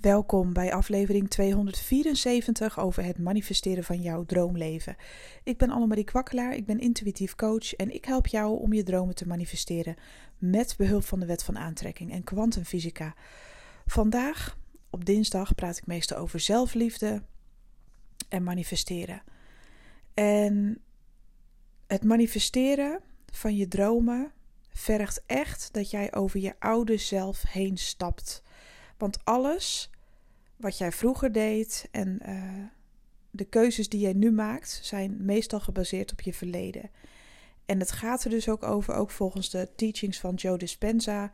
Welkom bij aflevering 274 over het manifesteren van jouw droomleven. Ik ben Annemarie Kwakkelaar, ik ben intuïtief coach en ik help jou om je dromen te manifesteren met behulp van de wet van aantrekking en kwantumfysica. Vandaag, op dinsdag, praat ik meestal over zelfliefde en manifesteren. En het manifesteren van je dromen vergt echt dat jij over je oude zelf heen stapt. Want alles wat jij vroeger deed en uh, de keuzes die jij nu maakt, zijn meestal gebaseerd op je verleden. En het gaat er dus ook over, ook volgens de teachings van Joe Dispenza,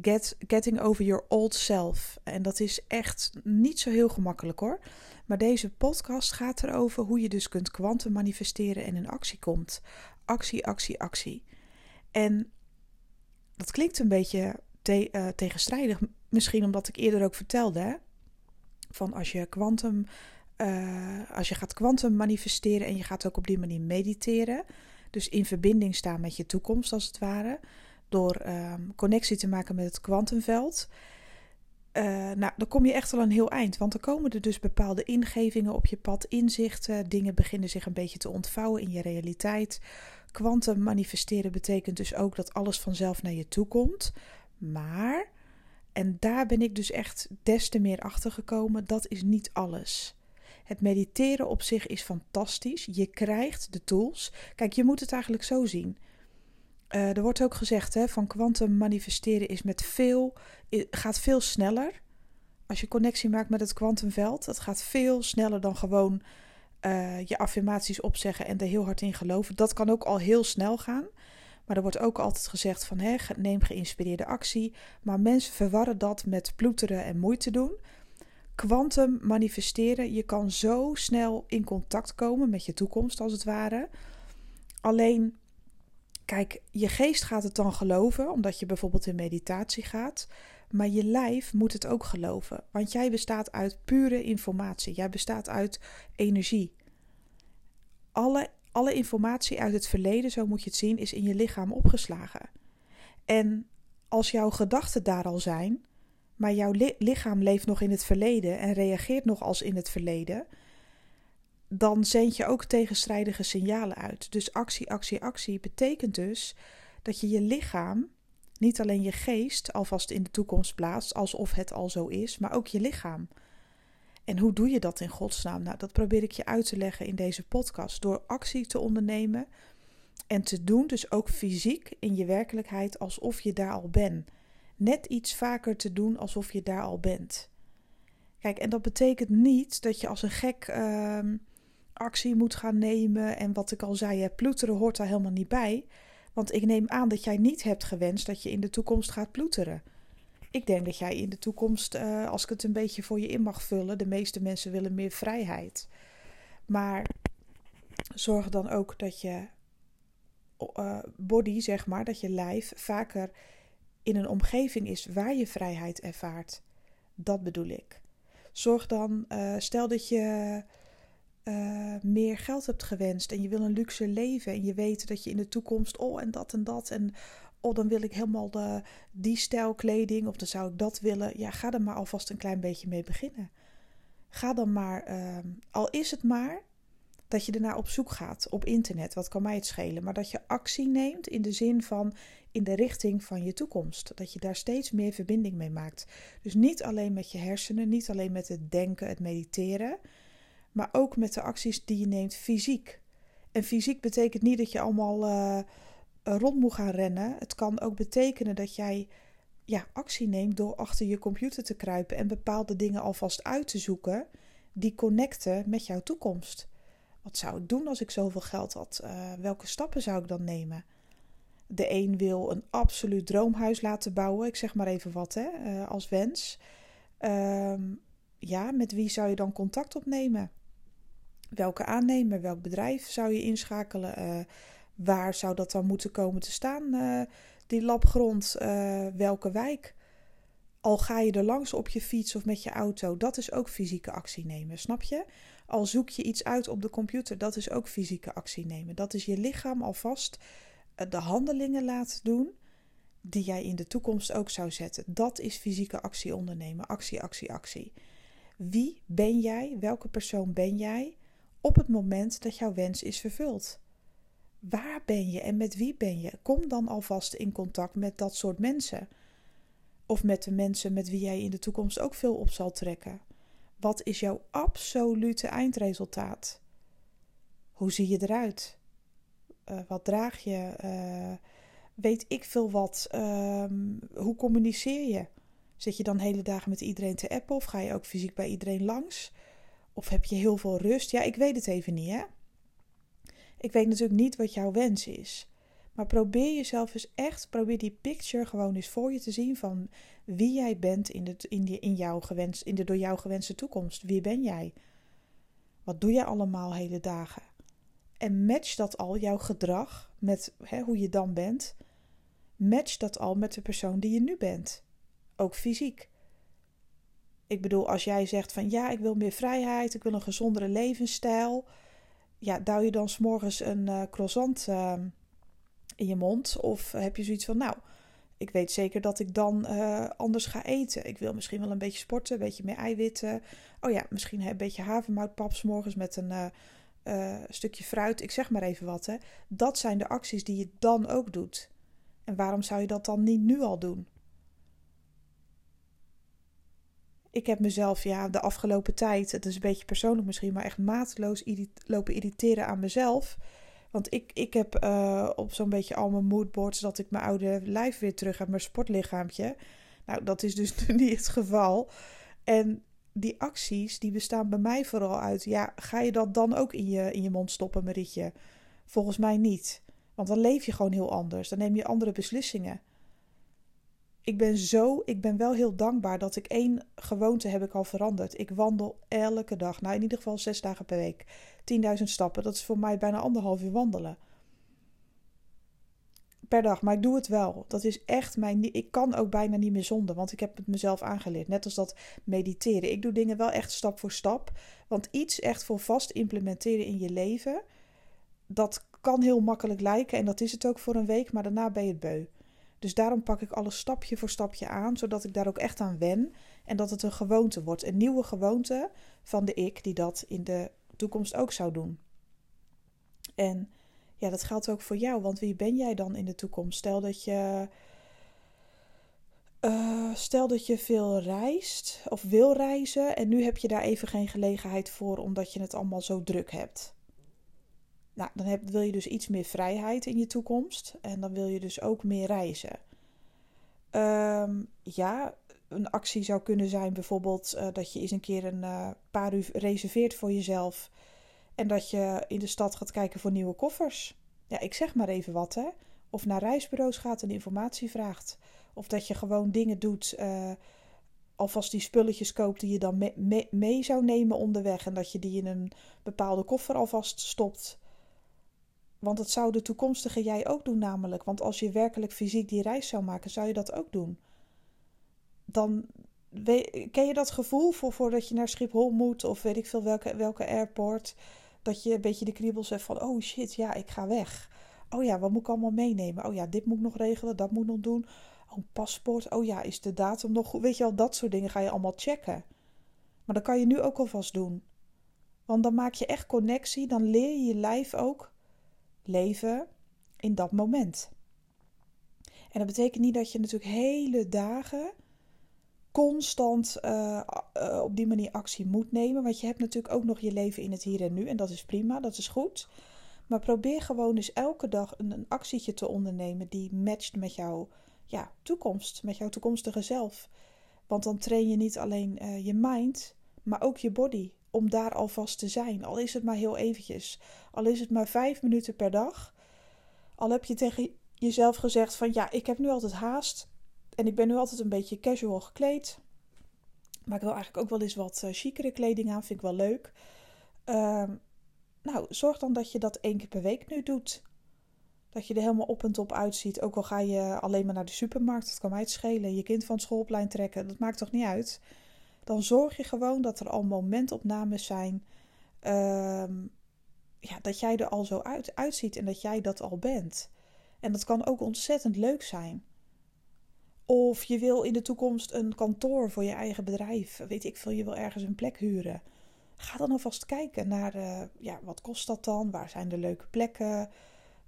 get, getting over your old self. En dat is echt niet zo heel gemakkelijk hoor. Maar deze podcast gaat erover hoe je dus kunt kwantum manifesteren en in actie komt. Actie, actie, actie. En dat klinkt een beetje te, uh, tegenstrijdig. Misschien omdat ik eerder ook vertelde hè? van als je kwantum, uh, als je gaat kwantum manifesteren en je gaat ook op die manier mediteren, dus in verbinding staan met je toekomst als het ware, door uh, connectie te maken met het kwantumveld. Uh, nou, dan kom je echt al een heel eind. Want dan komen er dus bepaalde ingevingen op je pad, inzichten. Dingen beginnen zich een beetje te ontvouwen in je realiteit. Kwantum manifesteren betekent dus ook dat alles vanzelf naar je toe komt. Maar, en daar ben ik dus echt des te meer achter gekomen, dat is niet alles. Het mediteren op zich is fantastisch. Je krijgt de tools. Kijk, je moet het eigenlijk zo zien. Uh, er wordt ook gezegd hè, van kwantum manifesteren is met veel, gaat veel sneller. Als je connectie maakt met het kwantumveld, dat gaat veel sneller dan gewoon uh, je affirmaties opzeggen en er heel hard in geloven. Dat kan ook al heel snel gaan. Maar er wordt ook altijd gezegd van hè, neem geïnspireerde actie. Maar mensen verwarren dat met ploeteren en moeite doen. Quantum manifesteren, je kan zo snel in contact komen met je toekomst als het ware. Alleen, kijk, je geest gaat het dan geloven, omdat je bijvoorbeeld in meditatie gaat. Maar je lijf moet het ook geloven. Want jij bestaat uit pure informatie. Jij bestaat uit energie. Alle alle informatie uit het verleden, zo moet je het zien, is in je lichaam opgeslagen. En als jouw gedachten daar al zijn, maar jouw lichaam leeft nog in het verleden en reageert nog als in het verleden, dan zend je ook tegenstrijdige signalen uit. Dus actie, actie, actie betekent dus dat je je lichaam, niet alleen je geest, alvast in de toekomst plaatst, alsof het al zo is, maar ook je lichaam. En hoe doe je dat in godsnaam? Nou, dat probeer ik je uit te leggen in deze podcast. Door actie te ondernemen en te doen, dus ook fysiek in je werkelijkheid, alsof je daar al bent. Net iets vaker te doen alsof je daar al bent. Kijk, en dat betekent niet dat je als een gek uh, actie moet gaan nemen. En wat ik al zei, ploeteren hoort daar helemaal niet bij. Want ik neem aan dat jij niet hebt gewenst dat je in de toekomst gaat ploeteren. Ik denk dat jij in de toekomst, uh, als ik het een beetje voor je in mag vullen, de meeste mensen willen meer vrijheid. Maar zorg dan ook dat je uh, body, zeg maar, dat je lijf vaker in een omgeving is waar je vrijheid ervaart. Dat bedoel ik. Zorg dan, uh, stel dat je meer geld hebt gewenst en je wil een luxe leven en je weet dat je in de toekomst, oh en dat en dat en oh, dan wil ik helemaal de, die stijl kleding of dan zou ik dat willen. Ja, ga er maar alvast een klein beetje mee beginnen. Ga dan maar, ehm, al is het maar dat je ernaar op zoek gaat op internet, wat kan mij het schelen, maar dat je actie neemt in de zin van in de richting van je toekomst. Dat je daar steeds meer verbinding mee maakt. Dus niet alleen met je hersenen, niet alleen met het denken, het mediteren, maar ook met de acties die je neemt fysiek. En fysiek betekent niet dat je allemaal. Uh, rond moet gaan rennen. Het kan ook betekenen dat jij ja, actie neemt door achter je computer te kruipen en bepaalde dingen alvast uit te zoeken die connecten met jouw toekomst. Wat zou ik doen als ik zoveel geld had? Uh, welke stappen zou ik dan nemen? De een wil een absoluut droomhuis laten bouwen, ik zeg maar even wat, hè, uh, als wens. Uh, ja, met wie zou je dan contact opnemen? Welke aannemer, welk bedrijf zou je inschakelen? Waar zou dat dan moeten komen te staan, uh, die labgrond? Uh, welke wijk? Al ga je er langs op je fiets of met je auto, dat is ook fysieke actie nemen, snap je? Al zoek je iets uit op de computer, dat is ook fysieke actie nemen. Dat is je lichaam alvast uh, de handelingen laten doen die jij in de toekomst ook zou zetten. Dat is fysieke actie ondernemen. Actie, actie, actie. Wie ben jij? Welke persoon ben jij op het moment dat jouw wens is vervuld? Waar ben je en met wie ben je? Kom dan alvast in contact met dat soort mensen. Of met de mensen met wie jij in de toekomst ook veel op zal trekken. Wat is jouw absolute eindresultaat? Hoe zie je eruit? Uh, wat draag je? Uh, weet ik veel wat? Uh, hoe communiceer je? Zit je dan hele dagen met iedereen te appen of ga je ook fysiek bij iedereen langs? Of heb je heel veel rust? Ja, ik weet het even niet, hè? Ik weet natuurlijk niet wat jouw wens is. Maar probeer jezelf eens echt, probeer die picture gewoon eens voor je te zien van wie jij bent in de, in die, in jouw gewens, in de door jou gewenste toekomst. Wie ben jij? Wat doe jij allemaal hele dagen? En match dat al, jouw gedrag, met hè, hoe je dan bent. Match dat al met de persoon die je nu bent. Ook fysiek. Ik bedoel, als jij zegt van ja, ik wil meer vrijheid, ik wil een gezondere levensstijl. Ja, douw je dan s'morgens een uh, croissant uh, in je mond? Of heb je zoiets van, nou, ik weet zeker dat ik dan uh, anders ga eten. Ik wil misschien wel een beetje sporten, een beetje meer eiwitten. Oh ja, misschien een beetje havermoutpap s morgens met een uh, stukje fruit. Ik zeg maar even wat. Hè. Dat zijn de acties die je dan ook doet. En waarom zou je dat dan niet nu al doen? Ik heb mezelf ja, de afgelopen tijd, het is een beetje persoonlijk misschien, maar echt mateloos lopen irriteren aan mezelf want ik, ik heb uh, op zo'n beetje al mijn moodboards dat ik mijn oude lijf weer terug heb, mijn sportlichaampje. Nou, dat is dus niet het geval. En die acties, die bestaan bij mij vooral uit, ja, ga je dat dan ook in je, in je mond stoppen, Marietje? Volgens mij niet. Want dan leef je gewoon heel anders. Dan neem je andere beslissingen ik ben zo, ik ben wel heel dankbaar dat ik één gewoonte heb ik al veranderd. Ik wandel elke dag, nou in ieder geval zes dagen per week. 10.000 stappen, dat is voor mij bijna anderhalf uur wandelen. Per dag, maar ik doe het wel. Dat is echt mijn. Ik kan ook bijna niet meer zonder, want ik heb het mezelf aangeleerd. Net als dat mediteren. Ik doe dingen wel echt stap voor stap. Want iets echt voor vast implementeren in je leven, dat kan heel makkelijk lijken. En dat is het ook voor een week, maar daarna ben je het beu. Dus daarom pak ik alles stapje voor stapje aan, zodat ik daar ook echt aan wen en dat het een gewoonte wordt. Een nieuwe gewoonte van de ik die dat in de toekomst ook zou doen. En ja, dat geldt ook voor jou, want wie ben jij dan in de toekomst? Stel dat je. Uh, stel dat je veel reist of wil reizen en nu heb je daar even geen gelegenheid voor omdat je het allemaal zo druk hebt. Nou, dan heb, wil je dus iets meer vrijheid in je toekomst. En dan wil je dus ook meer reizen. Ehm, ja, een actie zou kunnen zijn bijvoorbeeld uh, dat je eens een keer een uh, paar uur reserveert voor jezelf. En dat je in de stad gaat kijken voor nieuwe koffers. Ja, ik zeg maar even wat hè. Of naar reisbureaus gaat en informatie vraagt. Of dat je gewoon dingen doet. Uh, alvast die spulletjes koopt die je dan mee zou nemen onderweg. En dat je die in een bepaalde koffer alvast stopt. Want dat zou de toekomstige jij ook doen, namelijk. Want als je werkelijk fysiek die reis zou maken, zou je dat ook doen. Dan ken je dat gevoel voor, voordat je naar Schiphol moet, of weet ik veel welke, welke airport, dat je een beetje de kriebels hebt van: oh shit, ja, ik ga weg. Oh ja, wat moet ik allemaal meenemen? Oh ja, dit moet ik nog regelen, dat moet ik nog doen. Oh, paspoort. Oh ja, is de datum nog goed? Weet je wel, dat soort dingen ga je allemaal checken. Maar dat kan je nu ook alvast doen. Want dan maak je echt connectie, dan leer je je lijf ook leven in dat moment. En dat betekent niet dat je natuurlijk hele dagen constant uh, uh, op die manier actie moet nemen. Want je hebt natuurlijk ook nog je leven in het hier en nu. En dat is prima, dat is goed. Maar probeer gewoon eens elke dag een, actietje te ondernemen die matcht met jouw ja, toekomst, met jouw toekomstige zelf. Want dan train je niet alleen uh, je mind, maar ook je body om daar alvast te zijn. Al is het maar heel eventjes. Al is het maar vijf minuten per dag. Al heb je tegen jezelf gezegd van ja, ik heb nu altijd haast. En ik ben nu altijd een beetje casual gekleed. Maar ik wil eigenlijk ook wel eens wat uh, chicere kleding aan. Vind ik wel leuk. Uh, nou, zorg dan dat je dat één keer per week nu doet. Dat je er helemaal op en top uitziet. Ook al ga je alleen maar naar de supermarkt. Dat kan mij het schelen. Je kind van schoolplein trekken. Dat maakt toch niet uit dan zorg je gewoon dat er al momentopnames zijn. Ehm, ja, dat jij er al zo uit, uitziet en dat jij dat al bent. En dat kan ook ontzettend leuk zijn. Of je wil in de toekomst een kantoor voor je eigen bedrijf. Weet ik veel, je wil ergens een plek huren. Ga dan alvast kijken naar, uh, ja, wat kost dat dan? Waar zijn de leuke plekken?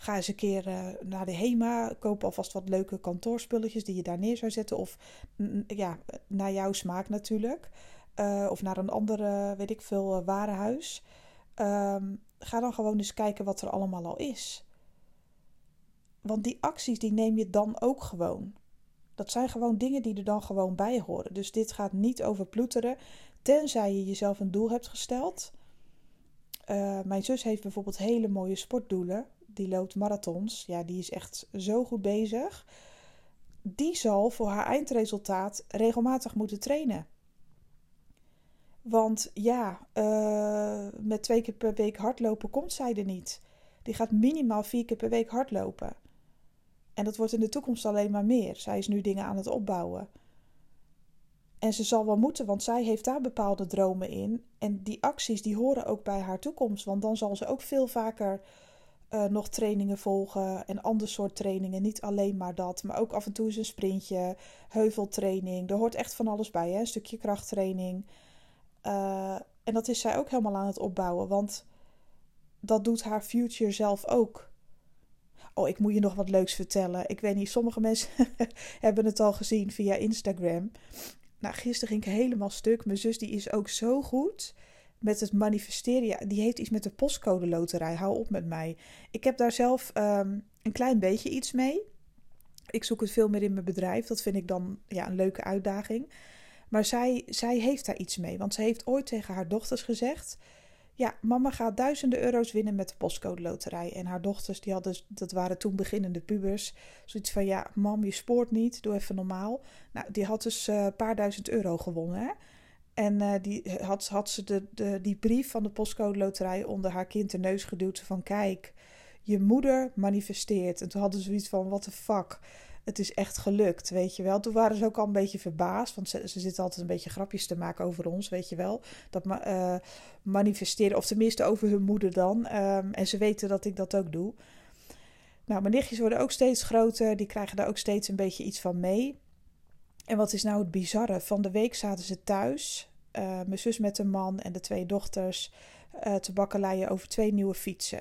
Ga eens een keer uh, naar de HEMA. Koop alvast wat leuke kantoorspulletjes die je daar neer zou zetten. Of ja, naar jouw smaak natuurlijk. Uh, of naar een andere, weet ik veel, warenhuis. Um, ga dan gewoon eens kijken wat er allemaal al is. Want die acties die neem je dan ook gewoon. Dat zijn gewoon dingen die er dan gewoon bij horen. Dus dit gaat niet over ploeteren, tenzij je jezelf een doel hebt gesteld. Mijn zus heeft bijvoorbeeld hele mooie sportdoelen. Die loopt marathons. Ja, die is echt zo goed bezig. Die zal voor haar eindresultaat regelmatig moeten trainen. Want ja, uh, met twee keer per week hardlopen komt zij er niet. Die gaat minimaal vier keer per week hardlopen. En dat wordt in de toekomst alleen maar meer. Zij is nu dingen aan het opbouwen. En ze zal wel moeten, want zij heeft daar bepaalde dromen in. En die acties die horen ook bij haar toekomst. Want dan zal ze ook veel vaker uh, nog trainingen volgen en ander soort trainingen. Niet alleen maar dat, maar ook af en toe eens een sprintje, heuveltraining. Er hoort echt van alles bij, hè? een stukje krachttraining. Uh, en dat is zij ook helemaal aan het opbouwen, want dat doet haar future zelf ook. Oh, ik moet je nog wat leuks vertellen. Ik weet niet, sommige mensen hebben het al gezien via Instagram. Nou, gisteren ging ik helemaal stuk. Mijn zus die is ook zo goed met het manifesteren. Die heeft iets met de postcode loterij. Hou op met mij. Ik heb daar zelf um, een klein beetje iets mee. Ik zoek het veel meer in mijn bedrijf. Dat vind ik dan ja, een leuke uitdaging. Maar zij, zij heeft daar iets mee. Want ze heeft ooit tegen haar dochters gezegd: Ja, mama gaat duizenden euro's winnen met de postcode loterij. En haar dochters, die hadden, dat waren toen beginnende pubers. Zoiets van: Ja, mam, je spoort niet, doe even normaal. Nou, die had dus een uh, paar duizend euro gewonnen. En uh, die had, had ze de, de, die brief van de postcode loterij onder haar kind de neus geduwd. Van kijk, je moeder manifesteert. En toen hadden ze zoiets van: What the fuck? het is echt gelukt, weet je wel. Toen waren ze ook al een beetje verbaasd, want ze, zitten altijd een beetje grapjes te maken over ons, weet je wel. Dat uh, manifesteren, of tenminste over hun moeder dan. Um, en ze weten dat ik dat ook doe. Nou, mijn nichtjes worden ook steeds groter, die krijgen daar ook steeds een beetje iets van mee. En wat is nou het bizarre? Van de week zaten ze thuis, uh, mijn zus met een man en de twee dochters, uh, te bakkeleien over twee nieuwe fietsen.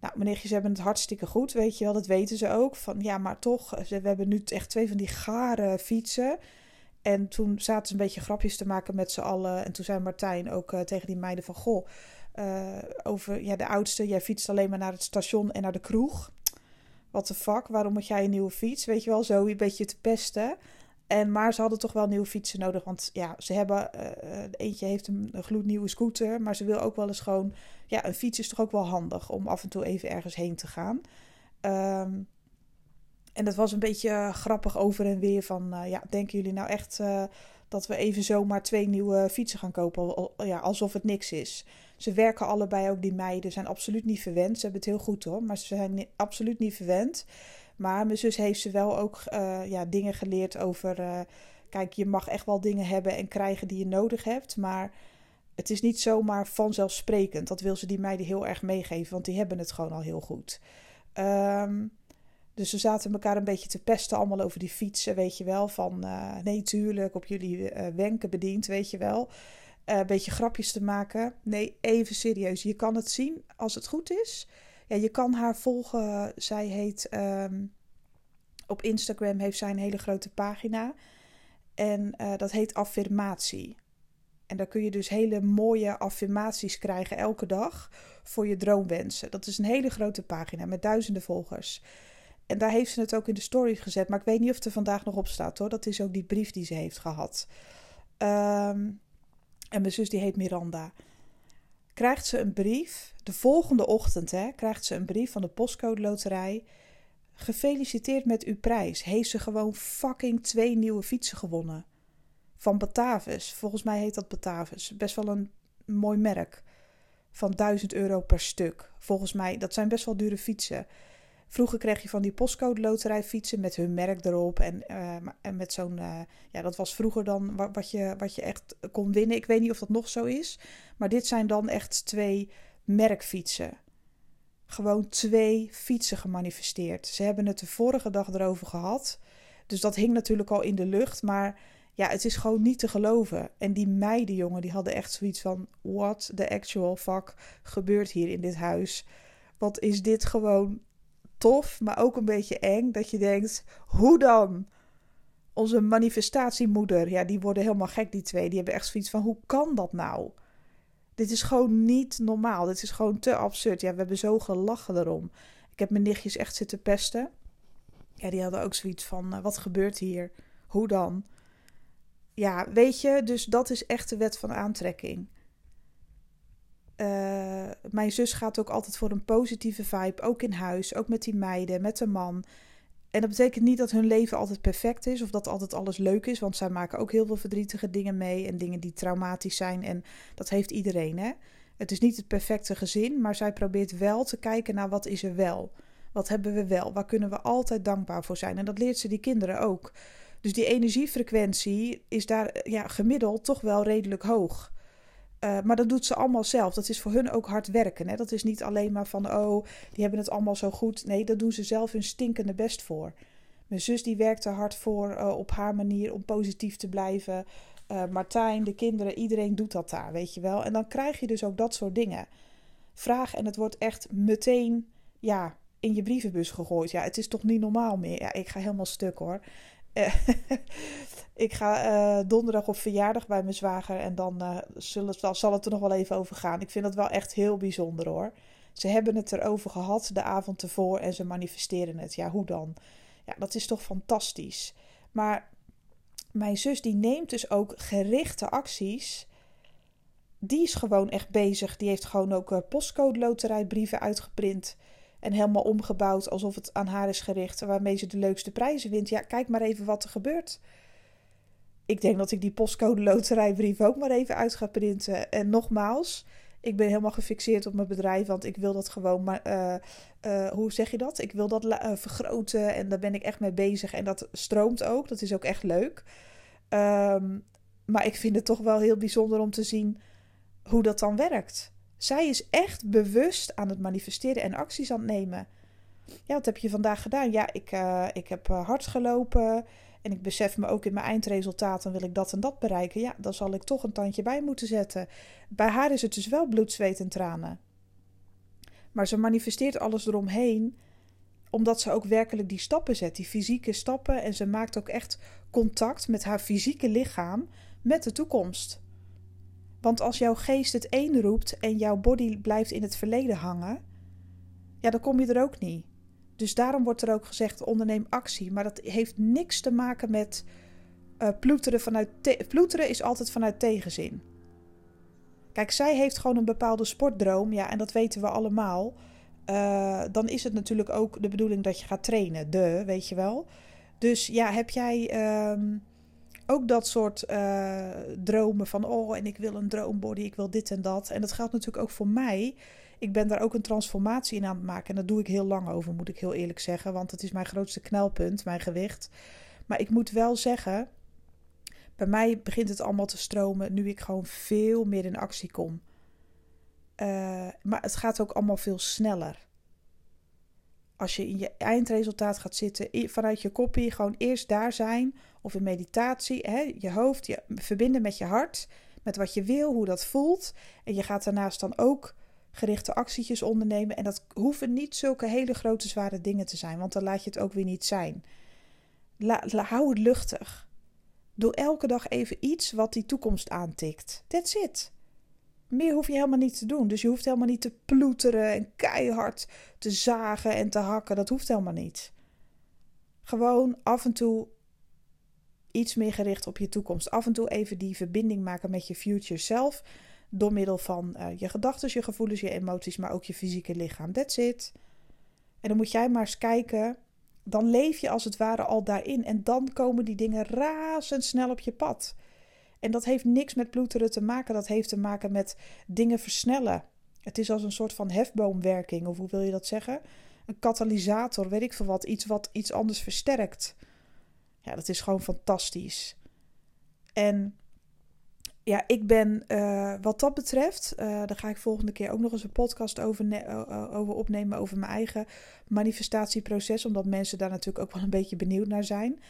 Nou, meneertjes hebben het hartstikke goed, weet je wel. Dat weten ze ook. Van ja, maar toch, we hebben nu echt twee van die gare fietsen. En toen zaten ze een beetje grapjes te maken met z'n allen. En toen zei Martijn ook tegen die meiden van... Goh, over ja, de oudste, jij fietst alleen maar naar het station en naar de kroeg. What the fuck, waarom moet jij een nieuwe fiets? Weet je wel, zo een beetje te pesten. En, maar ze hadden toch wel nieuwe fietsen nodig. Want ja, ze hebben. Uh, eentje heeft een, gloednieuwe scooter. Maar ze wil ook wel eens gewoon. Ja, een fiets is toch ook wel handig om af en toe even ergens heen te gaan. Um, en dat was een beetje grappig over en weer. Van uh, ja, denken jullie nou echt dat we even zomaar twee nieuwe fietsen gaan kopen? Ja, alsof het niks is. Ze werken allebei ook, die meiden. Zijn absoluut niet verwend. Ze hebben het heel goed hoor. Maar ze zijn absoluut niet verwend. Maar mijn zus heeft ze wel ook uh, ja, dingen geleerd over. Uh, kijk, je mag echt wel dingen hebben en krijgen die je nodig hebt. Maar het is niet zomaar vanzelfsprekend. Dat wil ze die meiden heel erg meegeven, want die hebben het gewoon al heel goed. Um, dus ze zaten elkaar een beetje te pesten, allemaal over die fietsen, weet je wel. Van uh, nee, tuurlijk, op jullie wenken bediend, weet je wel. Een beetje grapjes te maken. Nee, even serieus. Je kan het zien als het goed is. Ja, je kan haar volgen. Zij heet um, op Instagram heeft zij een hele grote pagina. En uh, dat heet affirmatie. En daar kun je dus hele mooie affirmaties krijgen elke dag voor je droomwensen. Dat is een hele grote pagina met duizenden volgers. En daar heeft ze het ook in de stories gezet. Maar ik weet niet of het er vandaag nog op staat hoor. Dat is ook die brief die ze heeft gehad. Um, en mijn zus die heet Miranda krijgt ze een brief. De volgende ochtend hè, krijgt ze een brief van de postcode loterij. Gefeliciteerd met uw prijs. Heeft ze gewoon fucking twee nieuwe fietsen gewonnen. Van Batavus. Volgens mij heet dat Batavus. Best wel een mooi merk. Van 1000 euro per stuk. Volgens mij, dat zijn best wel dure fietsen. Vroeger kreeg je van die postcode loterij fietsen met hun merk erop. En, en met zo'n, uh, ja, dat was vroeger dan wat je, wat je echt kon winnen. Ik weet niet of dat nog zo is. Maar dit zijn dan echt twee merkfietsen. Gewoon twee fietsen gemanifesteerd. Ze hebben het de vorige dag erover gehad. Dus dat hing natuurlijk al in de lucht. Maar ja, het is gewoon niet te geloven. En die meiden, jongen, die hadden echt zoiets van: what the actual fuck gebeurt hier in dit huis? Wat is dit gewoon tof, maar ook een beetje eng. Dat je denkt: hoe dan? Onze manifestatiemoeder, ja, die worden helemaal gek, die twee. Die hebben echt zoiets van: hoe kan dat nou? Dit is gewoon niet normaal. Dit is gewoon te absurd. Ja, we hebben zo gelachen erom. Ik heb mijn nichtjes echt zitten pesten. Ja, die hadden ook zoiets van: uh, wat gebeurt hier? Hoe dan? Ja, weet je, dus dat is echt de wet van aantrekking. Uh, mijn zus gaat ook altijd voor een positieve vibe, ook in huis, ook met die meiden, met de man. En dat betekent niet dat hun leven altijd perfect is of dat altijd alles leuk is, want zij maken ook heel veel verdrietige dingen mee en dingen die traumatisch zijn. En dat heeft iedereen, hè? Het is niet het perfecte gezin, maar zij probeert wel te kijken naar wat is er wel. Wat hebben we wel? Waar kunnen we altijd dankbaar voor zijn? En dat leert ze die kinderen ook. Dus die energiefrequentie is daar ja, gemiddeld toch wel redelijk hoog. Uh, maar dat doet ze allemaal zelf. Dat is voor hun ook hard werken. Hè? Dat is niet alleen maar van, oh, die hebben het allemaal zo goed. Nee, dat doen ze zelf hun stinkende best voor. Mijn zus die werkt er hard voor uh, op haar manier om positief te blijven. Uh, Martijn, de kinderen, iedereen doet dat daar, weet je wel. En dan krijg je dus ook dat soort dingen. Vraag en het wordt echt meteen, ja, in je brievenbus gegooid. Ja, het is toch niet normaal meer. Ja, ik ga helemaal stuk hoor. ik ga uh, donderdag op verjaardag bij mijn zwager en dan uh, zullen, zal het er nog wel even over gaan. Ik vind dat wel echt heel bijzonder hoor. Ze hebben het erover gehad de avond ervoor en ze manifesteren het. Ja, hoe dan? Ja, dat is toch fantastisch. Maar mijn zus die neemt dus ook gerichte acties. Die is gewoon echt bezig. Die heeft gewoon ook uh, postcode loterijbrieven uitgeprint. En helemaal omgebouwd alsof het aan haar is gericht. Waarmee ze de leukste prijzen wint. Ja, kijk maar even wat er gebeurt. Ik denk dat ik die postcode loterijbrief ook maar even uit ga printen. En nogmaals, ik ben helemaal gefixeerd op mijn bedrijf. Want ik wil dat gewoon maar. Uh, uh, hoe zeg je dat? Ik wil dat uh, vergroten. En daar ben ik echt mee bezig. En dat stroomt ook. Dat is ook echt leuk. Um, maar ik vind het toch wel heel bijzonder om te zien hoe dat dan werkt. Zij is echt bewust aan het manifesteren en acties aan het nemen. Ja, wat heb je vandaag gedaan? Ja, ik, uh, ik heb uh, hard gelopen. En ik besef me ook in mijn eindresultaat, dan wil ik dat en dat bereiken. Ja, dan zal ik toch een tandje bij moeten zetten. Bij haar is het dus wel bloed, zweet en tranen. Maar ze manifesteert alles eromheen, omdat ze ook werkelijk die stappen zet, die fysieke stappen. En ze maakt ook echt contact met haar fysieke lichaam met de toekomst. Want als jouw geest het een roept en jouw body blijft in het verleden hangen, ja, dan kom je er ook niet. Dus daarom wordt er ook gezegd: onderneem actie. Maar dat heeft niks te maken met uh, ploeteren vanuit. Ploeteren is altijd vanuit tegenzin. Kijk, zij heeft gewoon een bepaalde sportdroom, ja, en dat weten we allemaal. Uh, dan is het natuurlijk ook de bedoeling dat je gaat trainen, de, weet je wel. Dus ja, heb jij. Uh, ook dat soort uh, dromen van, oh, en ik wil een droombody, ik wil dit en dat. En dat geldt natuurlijk ook voor mij. Ik ben daar ook een transformatie in aan het maken. En daar doe ik heel lang over, moet ik heel eerlijk zeggen. Want het is mijn grootste knelpunt, mijn gewicht. Maar ik moet wel zeggen, bij mij begint het allemaal te stromen nu ik gewoon veel meer in actie kom. Uh, maar het gaat ook allemaal veel sneller. Als je in je eindresultaat gaat zitten, vanuit je kopie, gewoon eerst daar zijn of in meditatie, hè, je hoofd je verbinden met je hart, met wat je wil, hoe dat voelt. En je gaat daarnaast dan ook gerichte actietjes ondernemen. En dat hoeven niet zulke hele grote, zware dingen te zijn, want dan laat je het ook weer niet zijn. La, hou het luchtig. Doe elke dag even iets wat die toekomst aantikt. That's it. Meer hoef je helemaal niet te doen. Dus je hoeft helemaal niet te ploeteren en keihard te zagen en te hakken. Dat hoeft helemaal niet. Gewoon af en toe iets meer gericht op je toekomst. Af en toe even die verbinding maken met je future self. Door middel van uh, je gedachten, je gevoelens, je emoties, maar ook je fysieke lichaam. That's it. En dan moet jij maar eens kijken. Dan leef je als het ware al daarin. En dan komen die dingen razendsnel op je pad. En dat heeft niks met ploeteren te maken. Dat heeft te maken met dingen versnellen. Het is als een soort van hefboomwerking. Of hoe wil je dat zeggen? Een katalysator, weet ik veel wat. Iets wat iets anders versterkt. Ja, dat is gewoon fantastisch. En ja, ik ben uh, wat dat betreft, uh, daar ga ik volgende keer ook nog eens een podcast over, over opnemen over mijn eigen manifestatieproces, omdat mensen daar natuurlijk ook wel een beetje benieuwd naar zijn.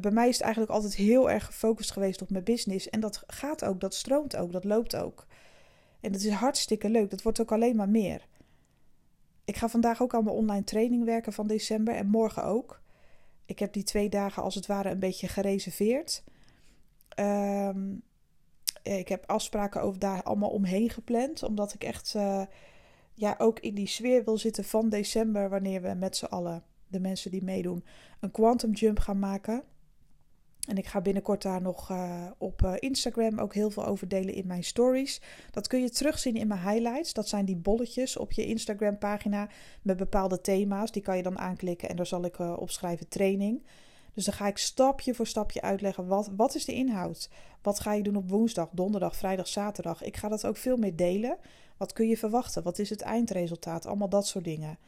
bij mij is het eigenlijk altijd heel erg gefocust geweest op mijn business. En dat gaat ook, dat stroomt ook, dat loopt ook. En dat is hartstikke leuk. Dat wordt ook alleen maar meer. Ik ga vandaag ook aan mijn online training werken van december en morgen ook. Ik heb die twee dagen als het ware een beetje gereserveerd. Ehm, ik heb afspraken over daar allemaal omheen gepland. Omdat ik echt uh, ja, ook in die sfeer wil zitten van december. Wanneer we met z'n allen, de mensen die meedoen, een quantum jump gaan maken. En ik ga binnenkort daar nog uh, op uh, Instagram ook heel veel over delen in mijn stories. Dat kun je terugzien in mijn highlights. Dat zijn die bolletjes op je Instagram pagina met bepaalde thema's. Die kan je dan aanklikken en daar zal ik uh, opschrijven training. Dus dan ga ik stapje voor stapje uitleggen wat, wat is de inhoud. Wat ga je doen op woensdag, donderdag, vrijdag, zaterdag. Ik ga dat ook veel meer delen. Wat kun je verwachten? Wat is het eindresultaat? Allemaal dat soort dingen.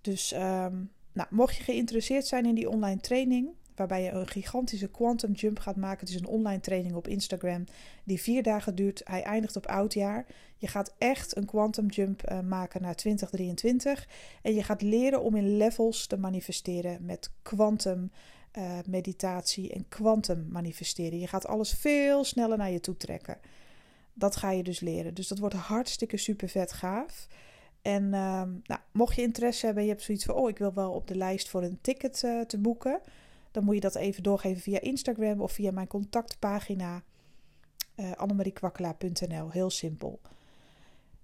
Dus um, nou, mocht je geïnteresseerd zijn in die online training, waarbij je een gigantische quantum jump gaat maken. Het is een online training op Instagram die vier dagen duurt. Hij eindigt op oudjaar. Je gaat echt een quantum jump uh, maken naar 2023 en je gaat leren om in levels te manifesteren met quantum uh, meditatie en quantum manifesteren. Je gaat alles veel sneller naar je toe trekken. Dat ga je dus leren. Dus dat wordt hartstikke super vet gaaf. En uh, nou, mocht je interesse hebben, je hebt zoiets van: oh, ik wil wel op de lijst voor een ticket uh, te boeken dan moet je dat even doorgeven via Instagram of via mijn contactpagina uh, annemariekwakkelaar.nl. Heel simpel.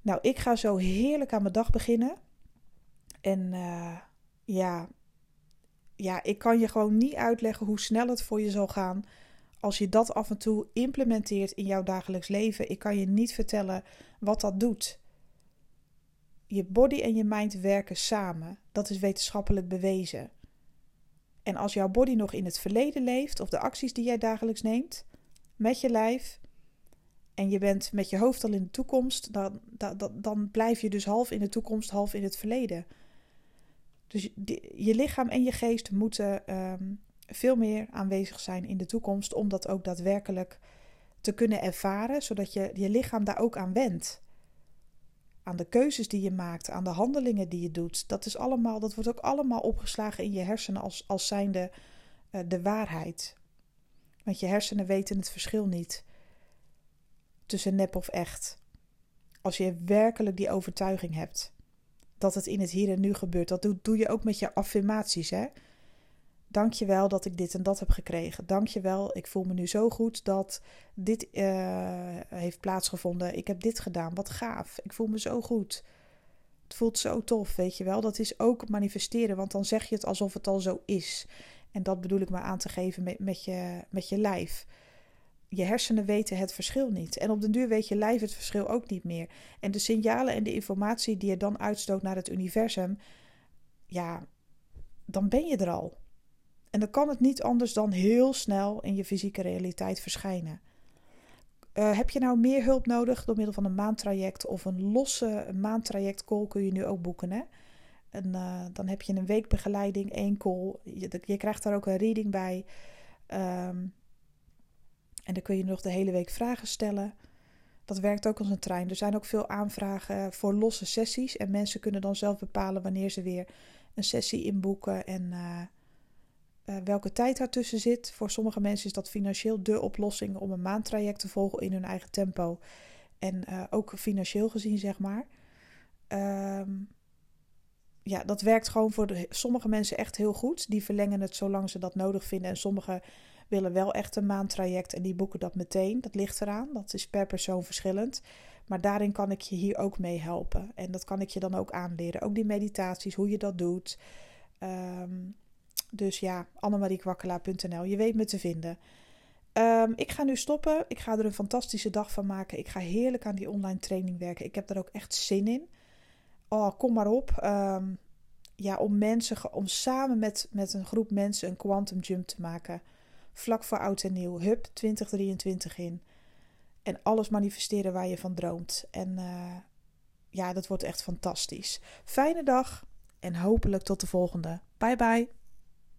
Nou, ik ga zo heerlijk aan mijn dag beginnen. En uh, ja, ja, ik kan je gewoon niet uitleggen hoe snel het voor je zal gaan als je dat af en toe implementeert in jouw dagelijks leven. Ik kan je niet vertellen wat dat doet. Je body en je mind werken samen. Dat is wetenschappelijk bewezen. En als jouw body nog in het verleden leeft, of de acties die jij dagelijks neemt, met je lijf, en je bent met je hoofd al in de toekomst, dan, dan, dan blijf je dus half in de toekomst, half in het verleden. Dus je lichaam en je geest moeten ehm, veel meer aanwezig zijn in de toekomst om dat ook daadwerkelijk te kunnen ervaren, zodat je je lichaam daar ook aan wendt aan de keuzes die je maakt, aan de handelingen die je doet. Dat, is allemaal, dat wordt ook allemaal opgeslagen in je hersenen als, als zijnde uh, de waarheid. Want je hersenen weten het verschil niet tussen nep of echt. Als je werkelijk die overtuiging hebt dat het in het hier en nu gebeurt, dat doe, doe je ook met je affirmaties. Hè? Dank je wel dat ik dit en dat heb gekregen. Dank je wel, ik voel me nu zo goed dat dit uh, heeft plaatsgevonden. Ik heb dit gedaan, wat gaaf. Ik voel me zo goed. Het voelt zo tof, weet je wel. Dat is ook manifesteren, want dan zeg je het alsof het al zo is. En dat bedoel ik maar aan te geven met, met, je, met je lijf. Je hersenen weten het verschil niet. En op den duur weet je lijf het verschil ook niet meer. En de signalen en de informatie die je dan uitstoot naar het universum, ja, dan ben je er al. En dan kan het niet anders dan heel snel in je fysieke realiteit verschijnen. Uh, heb je nou meer hulp nodig door middel van een maandtraject of een losse maandtraject call kun je nu ook boeken. Hè? En uh, dan heb je een week begeleiding, één call. Je, je krijgt daar ook een reading bij. Um, en dan kun je nog de hele week vragen stellen. Dat werkt ook als een trein. Er zijn ook veel aanvragen voor losse sessies. En mensen kunnen dan zelf bepalen wanneer ze weer een sessie inboeken. En uh, uh, welke tijd daartussen zit. Voor sommige mensen is dat financieel de oplossing om een maandtraject te volgen in hun eigen tempo. En uh, ook financieel gezien, zeg maar. Um, ja, dat werkt gewoon voor sommige mensen echt heel goed. Die verlengen het zolang ze dat nodig vinden. En sommigen willen wel echt een maandtraject en die boeken dat meteen. Dat ligt eraan. Dat is per persoon verschillend. Maar daarin kan ik je hier ook mee helpen. En dat kan ik je dan ook aanleren. Ook die meditaties, hoe je dat doet. Um, dus ja, annemariekwakkelaar.nl. Je weet me te vinden. Um, ik ga nu stoppen. Ik ga er een fantastische dag van maken. Ik ga heerlijk aan die online training werken. Ik heb er ook echt zin in. Oh, kom maar op. Um, ja, om mensen, om samen met, met een groep mensen een quantum jump te maken. Vlak voor oud en nieuw. Hup 2023 in. En alles manifesteren waar je van droomt. En uh, ja, dat wordt echt fantastisch. Fijne dag en hopelijk tot de volgende. Bye bye.